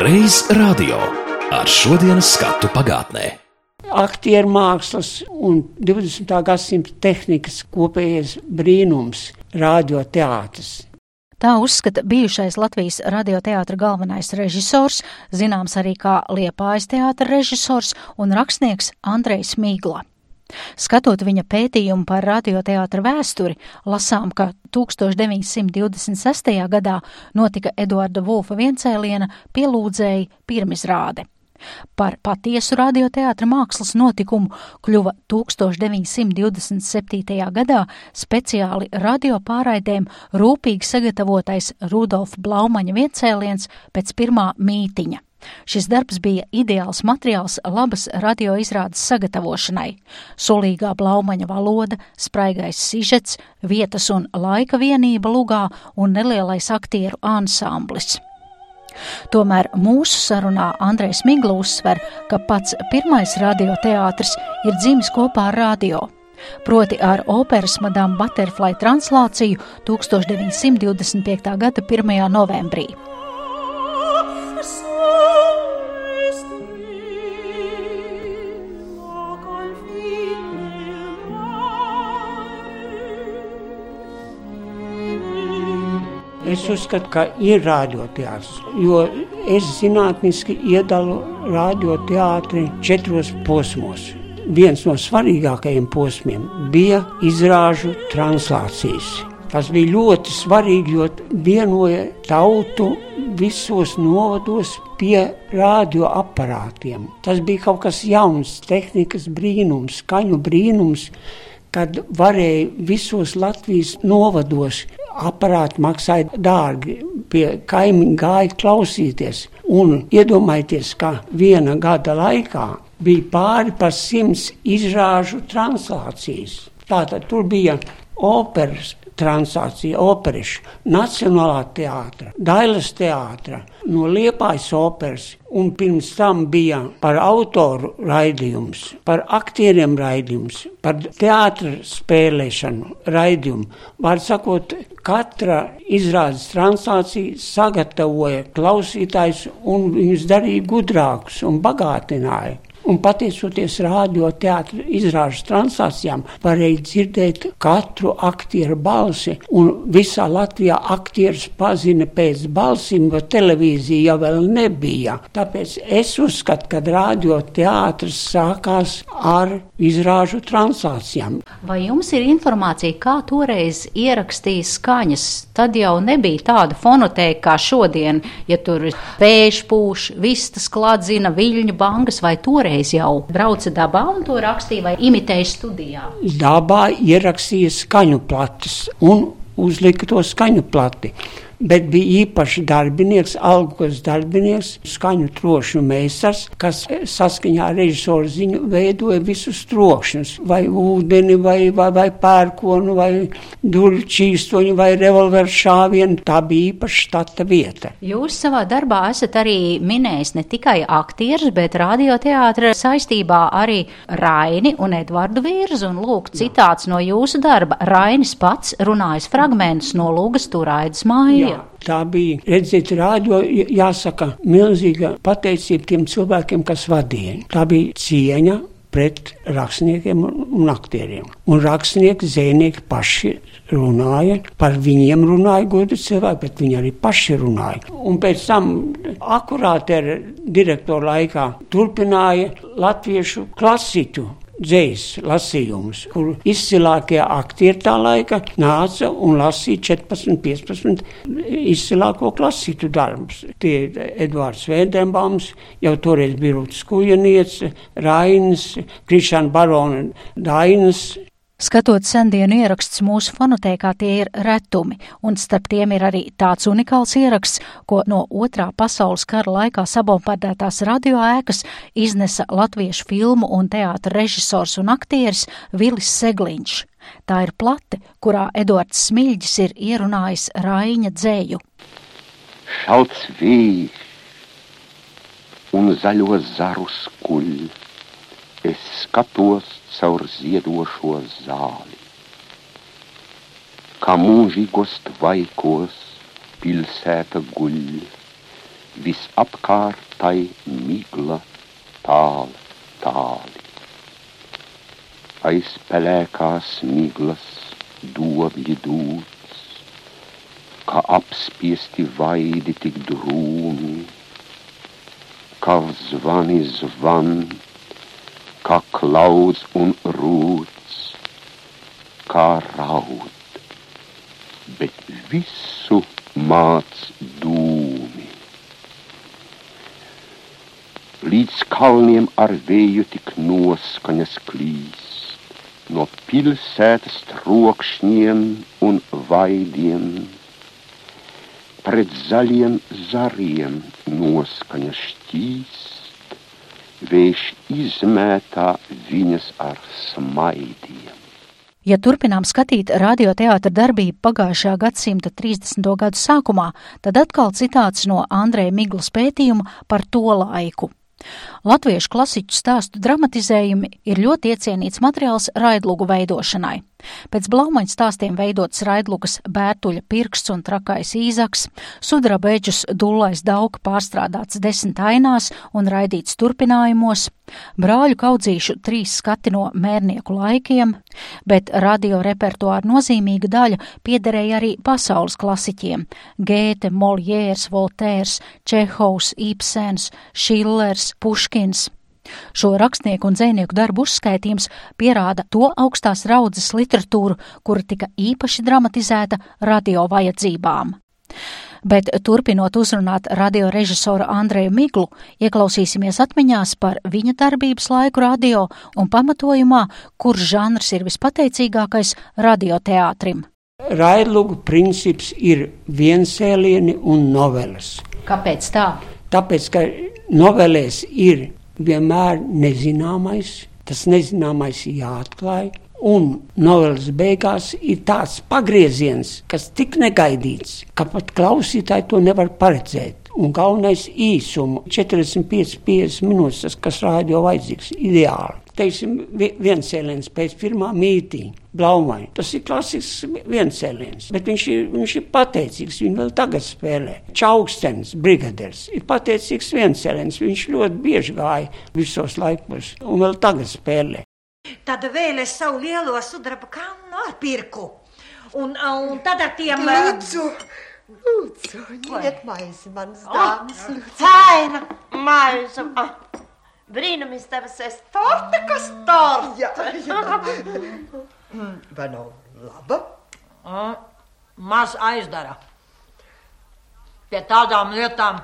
Reiz radio ar šodienas skatu pagātnē. aktieru mākslas un 20. gadsimta tehnikas kopējais brīnums, radioteātris. Tā uzskata bijušais Latvijas radioteātra galvenais režisors, zināms arī kā Liepājas teātra režisors un rakstnieks Andrejs Mīgla. Skatot viņa pētījumu par radioteātra vēsturi, lasām, ka 1926. gadā notika Eduarda Vulfa viencēliena pielūdzēji pirmizrāde. Par patiesu radioteātra mākslas notikumu kļuva 1927. gadā speciāli radio pārraidēm rūpīgi sagatavotais Rudolfa Blaumaņa viencēliens pēc pirmā mītiņa. Šis darbs bija ideāls materiāls labas radioizrādes sagatavošanai. Sulīgā blaumaņa valoda, spraigais sižets, vietas un laika vienība lugā un nelielais aktieru ansamblis. Tomēr mūsu sarunā Andrejs Migla uzsver, ka pats pirmais radioteātris ir dzimis kopā ar radio. Proti ar operas Madame Butterfly translāciju 1925. gada 1. novembrī. Es uzskatu, ka ir radioteātris, jo es zinātniski iedalu radioteātri četros posmos. Viens no svarīgākajiem posmiem bija izrāžu translācijas. Tas bija ļoti svarīgi, jo vienoja tautu visos novados pie radioaparātiem. Tas bija kaut kas jauns, tehnikas brīnums, skaņu brīnums, kad varēja visos Latvijas novados aparāti maksāja dārgi, pie kaimiņa gāja klausīties. Un iedomājieties, ka viena gada laikā bija pāri par simts izrāžu translācijas. Tātad tur bija operas translācija, opereša, Nacionālā teātra, Dailas teātra, no Liepājas operas, un pirms tam bija par autoru raidījums, par aktieriem raidījums, par teātra spēlēšanu raidījumu. Var sakot, katra izrādes translācija sagatavoja klausītājus un viņus darīja gudrākus un bagātināja. Un pateicoties radioteātris izrāžu translācijām, varēja dzirdēt katru aktieru balsi. Un visā Latvijā aktierus pazina pēc balsīm, jo televīzija jau vēl nebija. Tāpēc es uzskatu, ka radioteātris sākās ar izrāžu translācijām. Vai jums ir informācija, kā toreiz ierakstīja skaņas? Tad jau nebija tāda fonotēka kā šodien, ja tur pēš pūš, vistas kladzina, viļņu bangas vai toreiz jau brauca dabā un to rakstīja vai imitēja studijā? Dabā ierakstīja skaņu plates un uzlika to skaņu plati. Bet bija īpaši darbinieks, algos darbinieks, skaņu trošņu meistars, kas saskaņā ar režisoru ziņu veidoja visus trokšņus, vai ūdeni, vai, vai, vai pērkonu, vai durvju čīstoņu, vai revolveru šāvienu. Tā bija īpaša štata vieta. Jūs savā darbā esat arī minējis ne tikai aktierus, bet radioteātra saistībā arī Raini un Edvardu Virzu. Un lūk, citāts no jūsu darba. Rainis pats runājas fragmentus no Lūgas turaidas mājas. Jā, tā bija. Redziet, rādio, jāsaka, milzīga pateicība tiem cilvēkiem, kas vadīja. Tā bija cieņa pret rakstniekiem un aktieriem. Un rakstnieki, zvejnieki paši runāja, par viņiem runāja gudri cilvēki, bet viņi arī paši runāja. Un pēc tam akurāti ar direktoru laikā turpināja latviešu klasiku dzīs lasījumus, kur izcilākie aktieri tā laika nāca un lasīja 14, 15 izcilāko klasītu darbus. Tie Edvards Vēdenbaums, jau toreiz bija Rūtas Kujaniece, Rainis, Krišana Barona Dainas, Skatot sendienu ierakstus mūsu fonotēkā, tie ir retumi, un starp tiem ir arī tāds unikāls ieraksts, ko no otrā pasaules kara laikā sabombardētās radioēkas iznesa latviešu filmu un teātra režisors un aktieris Vilis Segliņš. Tā ir plate, kurā Edvards Smilģis ir ierunājis Raiņa dzēju. Šauts vīrs, un zaļo zaru skuļ. Es skatos caur ziedošo zāli. Kā mūžīgos tvaikos pilsēta guļ, visapkārtai migla tāli, tāli. Aiz pelēkās miglas dobļi dūts, kā apspiesti vaidi tik drūmi, kā zvani zvan, kā klaudz un rūts, kā raud, bet visu māc dūmi. Līdz kalniem ar vēju tik noskaņas klīst, no pilsētas trokšņiem un vaidiem, pret zaļiem zariem noskaņa šķīst, vējš izmētā viņas ar smaidiem. Ja turpinām skatīt radioteātra darbību pagājušā gadsimta 30. gadu sākumā, tad atkal citāts no Andreja Miglas pētījuma par to laiku. Latviešu klasiķu stāstu dramatizējumi ir ļoti iecienīts materiāls raidlugu veidošanai. Pēc blaumaņa stāstiem veidots raidlugas Bērtuļa pirksts un trakais īzaks, sudrabeģus dullais dauka pārstrādāts desmit ainās un raidīts turpinājumos, brāļu kaudzīšu trīs skati no mērnieku laikiem, bet radio repertuāra nozīmīga daļa piederēja arī pasaules klasiķiem - Gēte, Moljērs, Voltērs, Čehovs, Ibsens, Šillers, Puškins. Šo rakstnieku un dzēnieku darbu uzskaitījums pierāda to augstās raudzes literatūru, kura tika īpaši dramatizēta radio vajadzībām. Bet turpinot uzrunāt radiorežisoru Andreju Miglu, ieklausīsimies atmiņās par viņa darbības laiku radio un pamatojumā, kurš žanrs ir vispateicīgākais radioteātrim. Raidlugu princips ir viensēlieni un noveles. Kāpēc tā? Tāpēc, ka novelēs ir vienmēr nezināmais, tas nezināmais ir jāatklāj. Un novelas beigās ir tāds pagrieziens, kas tik negaidīts, ka pat klausītāji to nevar paredzēt. Un galvenais īsums - 45, 50 minūtes, tas, kas rādio vajadzīgs, ideāli teiksim, viens cēliens pēc pirmā mītīņa, blaumai. Tas ir klasisks viens cēliens, bet viņš ir, viņš ir pateicīgs, viņu vēl tagad spēlē. Čaukstens, brigaders, ir pateicīgs viens cēliens, viņš ļoti bieži gāja visos laikos un vēl tagad spēlē. Tad vēl es savu lielo sudraba kannu pirku. Un, un tad ar tiem... Lūdzu, lūdzu, ņemiet maizi manas dāmas. Faina maize. Ah. Brīnumistabas es torte, kas torte. Jā, jā. Vai nav laba? Mm, maz aizdara. Pie tādām lietām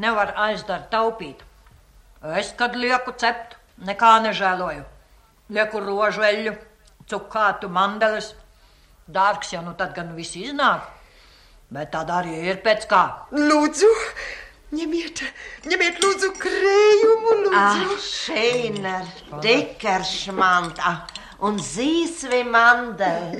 nevar aizdara taupīt. Es, kad lieku cept, nekā nežēloju. Lieku rožveļu, cukātu mandeles. Dārgs jau nu tad gan viss iznāk. Bet tad arī ir pēc kā. Lūdzu, ņemiet, ņemiet lūdzu krējumu, lūdzu. Ah, šeiner, dikeršmanta un zīsvi mandel.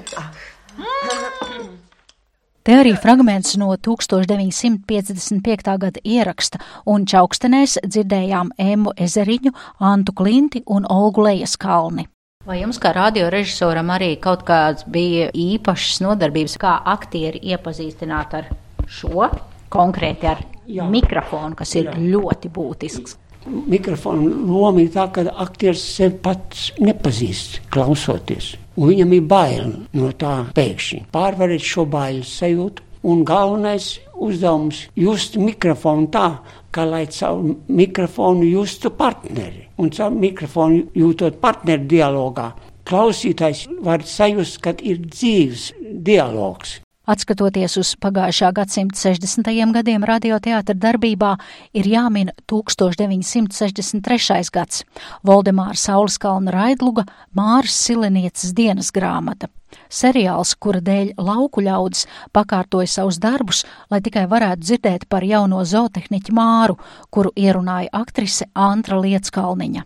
Te arī fragments no 1955. gada ieraksta, un čaukstenēs dzirdējām Emu Ezeriņu, Antu Klinti un Olgu Lejas kalni. Vai jums, kā radiorežisoram, arī kaut kāds bija īpašs nodarbības, kā aktieri iepazīstināt ar šo, konkrēti ar Jā. mikrofonu, kas ir Jā. ļoti būtisks? Mikrofona loma ir tā, ka aktieris sevi pats nepazīst, klausoties. Un viņam ir bail no tā pēkšņi. Pārvarēt šo bailes sajūtu. Un galvenais uzdevums - just mikrofonu tā, ka lai caur mikrofonu justu partneri. Un caur mikrofonu jūtot partneri dialogā, klausītājs var sajust, ka ir dzīves dialogs. Atskatoties uz pagājušā gadsimta 60. gadiem radioteātra darbībā, ir jāmin 1963. gads - Voldemāra Sauleskalna Raidluga Māras Silenieces dienas grāmata. Seriāls, kura dēļ lauku ļaudis pakārtoja savus darbus, lai tikai varētu dzirdēt par jauno zootehniķu Māru, kuru ierunāja aktrise Antra Lietskalniņa.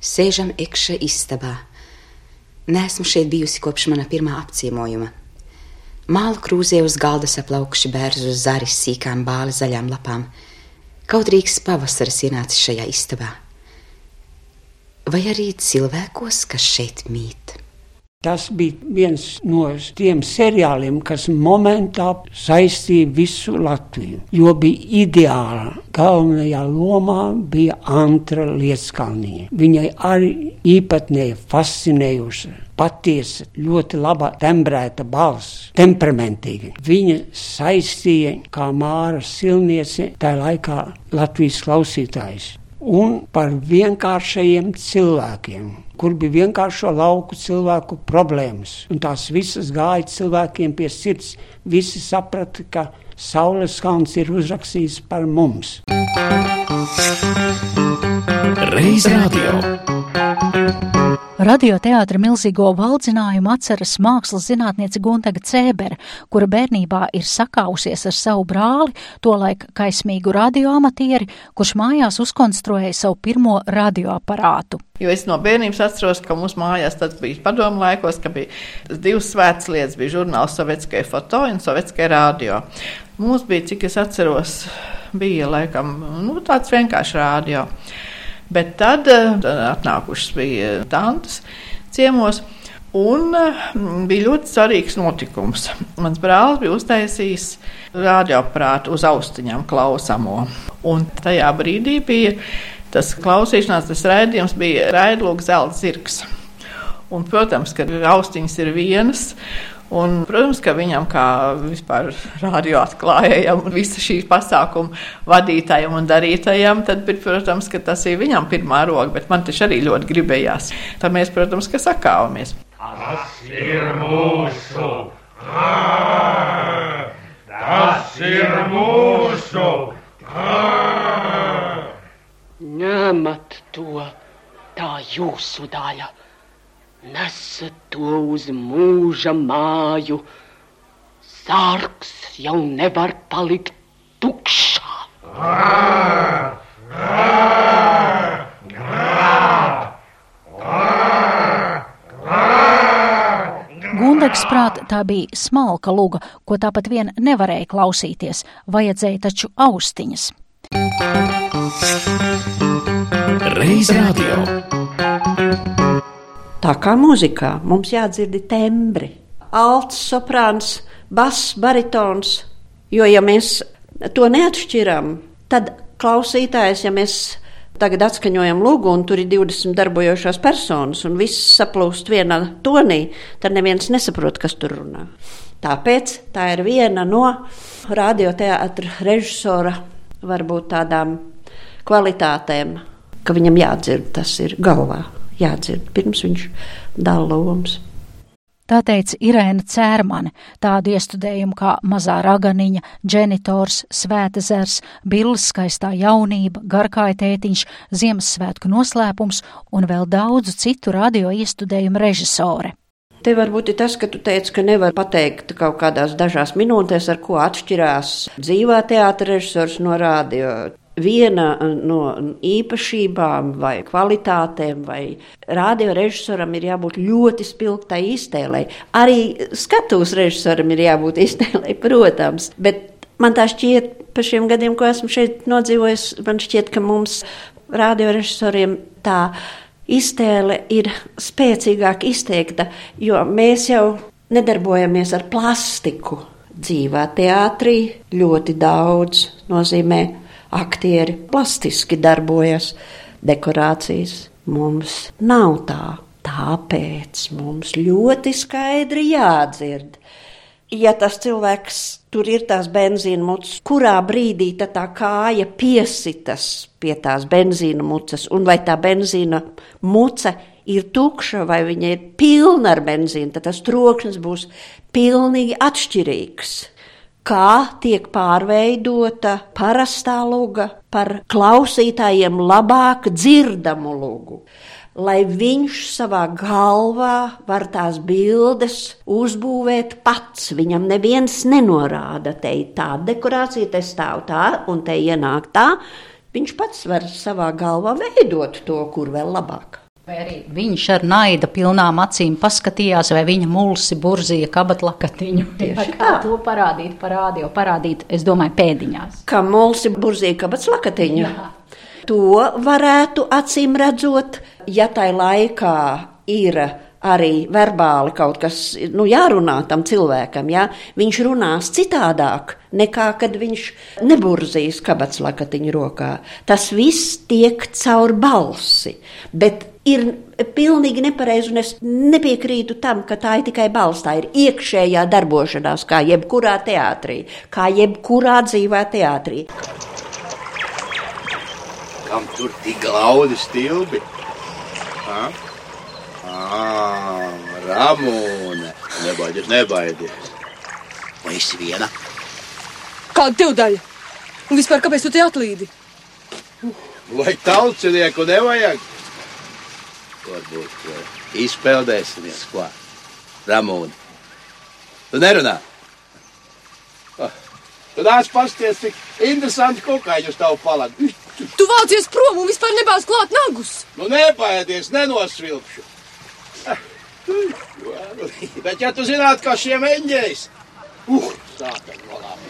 Sēžam iekšā istabā. Nesmu šeit bijusi kopš mana pirmā apciemojuma. Māla krūzē uz galda saplaukši bērzu zaris sīkām bāli zaļām lapām. Kautrīgs pavasaris ienācis šajā istabā. Vai arī cilvēkos, kas šeit mīt? Tas bija viens no tiem seriāliem, kas momentā saistīja visu Latviju. Jo bija ideāla. Galvenajā lomā bija Antra Lietskalniņa. Viņai arī īpatnēji fascinējuša, patiesa, ļoti laba tembrēta balss, temperamentīga. Viņa saistīja kā Māra Silniece tajā laikā Latvijas klausītājs un par vienkāršajiem cilvēkiem, kur bija vienkāršo lauku cilvēku problēmas. Un tās visas gāja cilvēkiem pie sirds. Visi saprata, ka Saules kalns ir uzrakstījis par mums. Reiz radio. Radioteātra milzīgo valdzinājumu atceras mākslas zinātniece Guntaga Cēbere, kura bērnībā ir sakausies ar savu brāli, tolaik kaismīgu radioamatieri, kurš mājās uzkonstruēja savu pirmo radioaparātu. Jo es no bērnības atceros, ka mums mājās tas bija padomu laikos, ka bija divas svētas lietas. Bija žurnāls Sovietskai foto un Sovietskai radio. Mums bija, cik es atceros, bija laikam nu, tāds vienkāršs radio. Bet tad uh, atnākušas bija tantes ciemos. Un uh, bija ļoti svarīgs notikums. Mans brālis bija uztaisījis radioaparātu uz austiņām klausamo. Un tajā brīdī bija tas klausīšanās, tas raidījums bija raidlūks zelta zirgs. Un, protams, ka austiņas ir vienas, Un, protams, ka viņam, kā vispār radio atklājējam, visa šī pasākuma vadītājam un darītājam, tad, protams, ka tas ir viņam pirmā roka, bet man taču arī ļoti gribējās. Tad mēs, protams, ka sakāvamies. Tas ir mūsu! Tas ir mūsu! Ņemat to, tā jūsu daļa! Nesat to uz mūža māju. Sārks jau nevar palikt tukšā. Gundeks prāt tā bija smalka luga, ko tāpat vien nevarēja klausīties, vajadzēja taču austiņas. Reiz radio. Tā kā mūzikā mums jādzird tembri, alts, soprāns, bass, baritons. Jo, ja mēs to neatšķiram, tad klausītājs, ja mēs tagad atskaņojam lūgu, un tur ir 20 darbojošās personas, un viss saplūst vienā tonī, tad neviens nesaprot, kas tur runā. Tāpēc tā ir viena no radioteātra režisora varbūt tādām kvalitātēm, ka viņam jādzird, tas ir galvā, jādzird pirms viņš dala lomas. Tā teica Irēna Cērmane, tādu iestudējumu kā Mazā raganiņa, Dženitors, Svētezers, Billes skaistā jaunība, Garkāja tētiņš, Ziemassvētku noslēpums un vēl daudzu citu radio iestudējumu režisore. Te varbūt ir tas, ka tu teici, ka nevar pateikt kaut kādās dažās minūtēs, ar ko atšķirās dzīvā teātris režisors no radio viena no īpašībām vai kvalitātēm vai radiorežisoram ir jābūt ļoti spilgtai iztēlei. Arī skatuves režisoram ir jābūt iztēlei, protams, bet man tā šķiet, pa šiem gadiem, ko esmu šeit nodzīvojis, man šķiet, ka mums radiorežisoriem tā iztēle ir spēcīgāk izteikta, jo mēs jau nedarbojamies ar plastiku. Dzīvā teātrī ļoti daudz nozīmē aktieri plastiski darbojas, dekorācijas mums nav tā. Tāpēc mums ļoti skaidri jādzird. Ja tas cilvēks tur ir tās benzīna mucas, kurā brīdī tā kāja piesitas pie tās benzīna mucas, un vai tā benzīna muca ir tukša vai viņa ir pilna ar benzīnu, tad tas trokšņs būs pilnīgi atšķirīgs kā tiek pārveidota parastā luga par klausītājiem labāk dzirdamu lugu. Lai viņš savā galvā var tās bildes uzbūvēt pats. Viņam neviens nenorāda, te ir tāda dekorācija, te stāv tā un te ienāk tā. Viņš pats var savā galvā veidot to, kur vēl labāk. Vai arī viņš ar naida pilnām acīm paskatījās, vai viņa mulsi burzīja kabatlakatiņu. Tieši kā to parādīt, parādīja, parādīt, es domāju, pēdiņās. Kā mulsi burzīja kabatlakatiņu. To varētu acīm redzot, ja tai laikā ir arī verbāli kaut kas nu, jārunā tam cilvēkam. Ja? Viņš runās citādāk nekā kad viņš neburzīs kabats lakatiņu rokā. Tas viss tiek caur balsi. Bet ir pilnīgi nepareizi, un es nepiekrītu tam, ka tā ir tikai balss. Tā ir iekšējā darbošanās, kā jebkurā teātrī, kā jebkurā dzīvā teātrī. Kam tur tik glaudi stilbi? Ha? Ah, Ramona, nebaidies, nebaidies. Vai esi viena? Kāda tev daļa? Un vispār kāpēc tu te atlīdi? Vai tautsnieku nevajag? Varbūt izpeldēsimies, ko? Ramona, tu nerunā? Ah, Tu nāc pasties, cik interesanti kokaiņus tavu paladu. Tu vācies prom un vispār nebāz klāt nagus. Nu nebaidies, nenosvilpšu. Ah, Bet ja tu zinātu, kā šiem eņģeļiem, uh, sākam valām.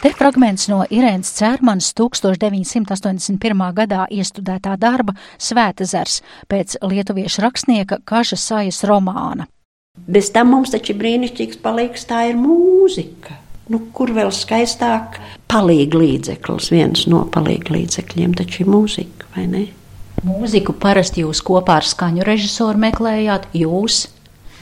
Te fragments no Irēnas Cērmanas 1981. gadā iestudētā darba Svētezers pēc lietuviešu rakstnieka Kaža Sajas romāna. Bez tam mums taču brīnišķīgs paliks tā ir mūzika. Nu, kur vēl skaistāk palīga līdzeklis, viens no palīga līdzekļiem taču ir mūzika, vai ne? Mūziku parasti jūs kopā ar skaņu režisoru meklējāt, jūs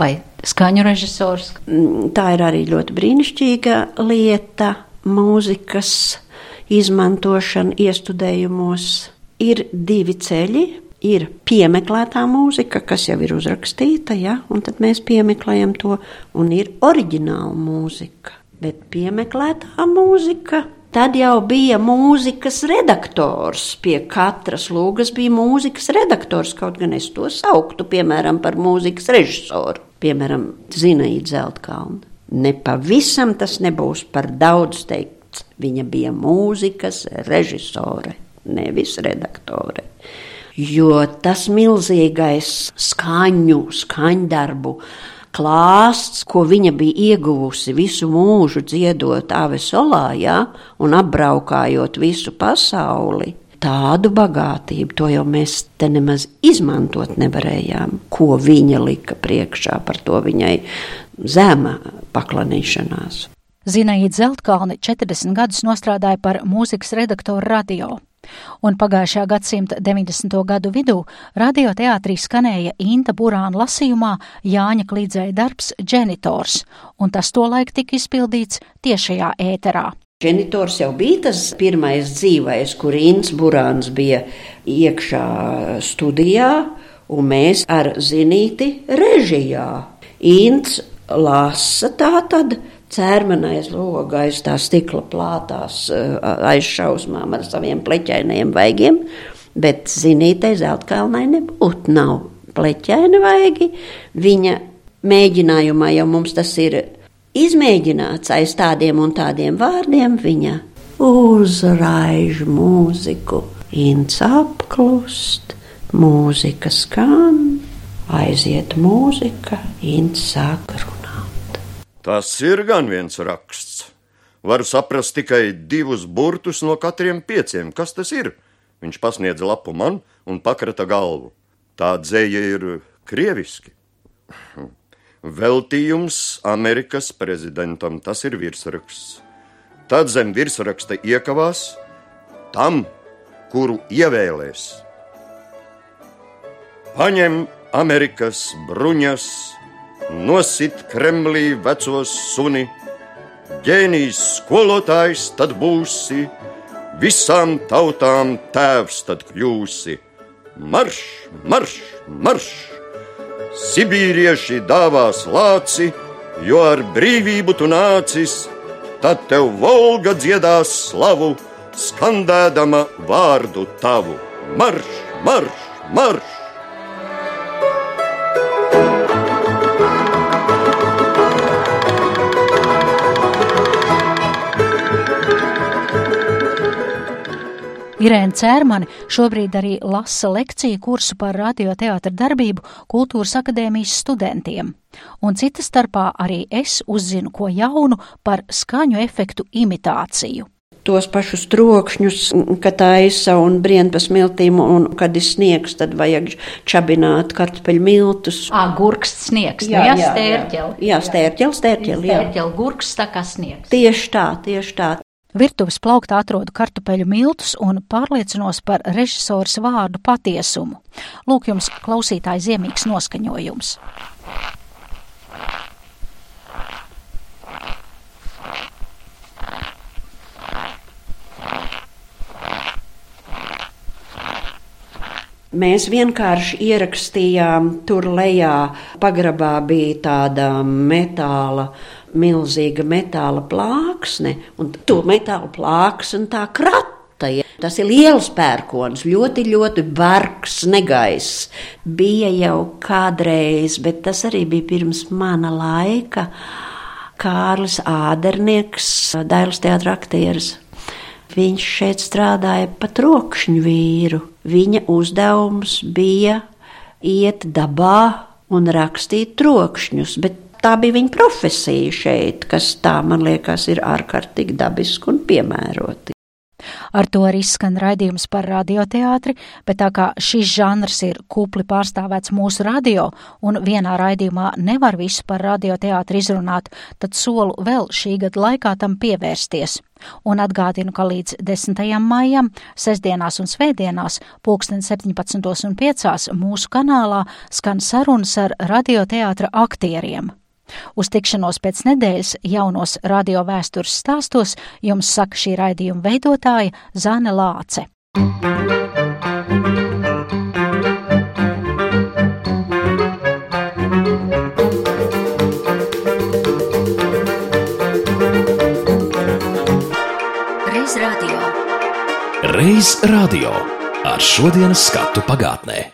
vai skaņu režisors? Mm, Tā ir arī ļoti brīnišķīga lieta mūzikas izmantošana iestudējumos. Ir divi ceļi. Ir piemeklētā mūzika, kas jau ir uzrakstīta, ja, un tad mēs piemeklējam to, un ir oriģināla mūzika. Bet piemeklētā mūzika Tad jau bija mūzikas redaktors. Pie katras lūgas bija mūzikas redaktors, kaut gan es to sauktu, piemēram, par mūzikas režisoru. Piemēram, Zinaida Zeltkalna. Nepavisam tas nebūs par daudz teikts. Viņa bija mūzikas režisore, nevis redaktore. Jo tas milzīgais skaņu, skaņdarbu klāsts, ko viņa bija ieguvusi visu mūžu dziedot Avesolā, ja, un apbraukājot visu pasauli. Tādu bagātību, to jau mēs te nemaz izmantot nevarējām, ko viņa lika priekšā, par to viņai zema paklanīšanās. Zinaida Zeltkalne 40 gadus nostrādāja par mūzikas redaktoru radio un pagājušā gadsimta 90. gadu vidū radioteātrī skanēja Inta Burāna lasījumā Jāņa Klīdzēja darbs Dženitors, un tas tolaik tika izpildīts tiešajā ēterā. Dženitors jau bija tas pirmais dzīvais, kur Inns Burāns bija iekšā studijā, un mēs ar zinīti režijā. Inns lasa tā tad Cērmanais logs aiz tā stikla plātās aizšausmām ar saviem pleķainajiem vaigiem, bet zinītei Zeltkalnai nebūtu nav pleķaini vaigi. Viņa mēģinājumā jau mums tas ir izmēģināts aiz tādiem un tādiem vārdiem. Viņa uzraiž mūziku, ints apklust, mūzika skan, aiziet mūzika, ints sāk runāt. Tas ir gan viens raksts. Varu saprast tikai divus burtus no katriem pieciem. Kas tas ir? Viņš pasniedza lapu man un pakrata galvu. Tā dzēja ir krieviski. Veltījums Amerikas prezidentam tas ir virsraksts. Tad zem virsraksta iekavās tam, kuru ievēlēs. Paņem Amerikas bruņas, nosit Kremlī veco suni, ģēnijs skolotājs tad būsi, visām tautām tēvs tad kļūsi. Marš, marš, marš! Sibīrieši dāvās lāci, jo ar brīvību tu nācis, tad tev Volga dziedās slavu, skandēdama vārdu tavu. Marš, marš, marš! Irēna Cērmane šobrīd arī lasa lekciju kursu par radioteātra darbību Kultūras akadēmijas studentiem. Un cita starpā arī es uzzinu ko jaunu par skaņu efektu imitāciju tos pašus trokšņus, ka taisa un brien pa smiltīm, un kad ir sniegs, tad vajag čabināt kartupeļu miltus. Ā, gurksts sniegs, jā, jā, stērķeli. Jā, stērķeli, stērķeli, jā. Stērķeli, gurksts tā kā sniegs. Tieši tā, tieši tā. Virtuves plauktā atrodu kartupeļu miltus un pārliecinos par režisoras vārdu patiesumu. Lūk jums klausītāji ziemīgs noskaņojums. Mēs vienkārši ierakstījām tur lejā. Pagrabā bija tāda metāla, milzīga metāla plāksne, un to metāla plāksne tā krata. Tas ir liels pērkons, ļoti, ļoti bargs, negaiss. Bija jau kādreiz, bet tas arī bija pirms mana laika. Kārlis Ādernieks, Dailas teātris aktieris. Viņš šeit strādāja par trokšņu vīru. Viņa uzdevums bija iet dabā un rakstīt trokšņus, bet tā bija viņa profesija šeit, kas tā man liekas ir ārkārtīgi dabiski un piemēroti. Ar to arī skan raidījums par radioteātri, bet tā kā šis žanrs ir kupli pārstāvēts mūsu radio un vienā raidījumā nevar visu par radioteātri izrunāt, tad solu vēl šī gada laikā tam pievērsties. Un atgādinu, ka līdz 10. maijam, sestdienās un svētdienās, pulksten 17.5. mūsu kanālā skan sarunas ar radioteātra aktieriem. Uz tikšanos pēc nedēļas jaunos radio vēstures stāstos jums saka šī raidījuma veidotāja Zane Lāce. Reiz radio. Ar šodienas skatu pagātnē.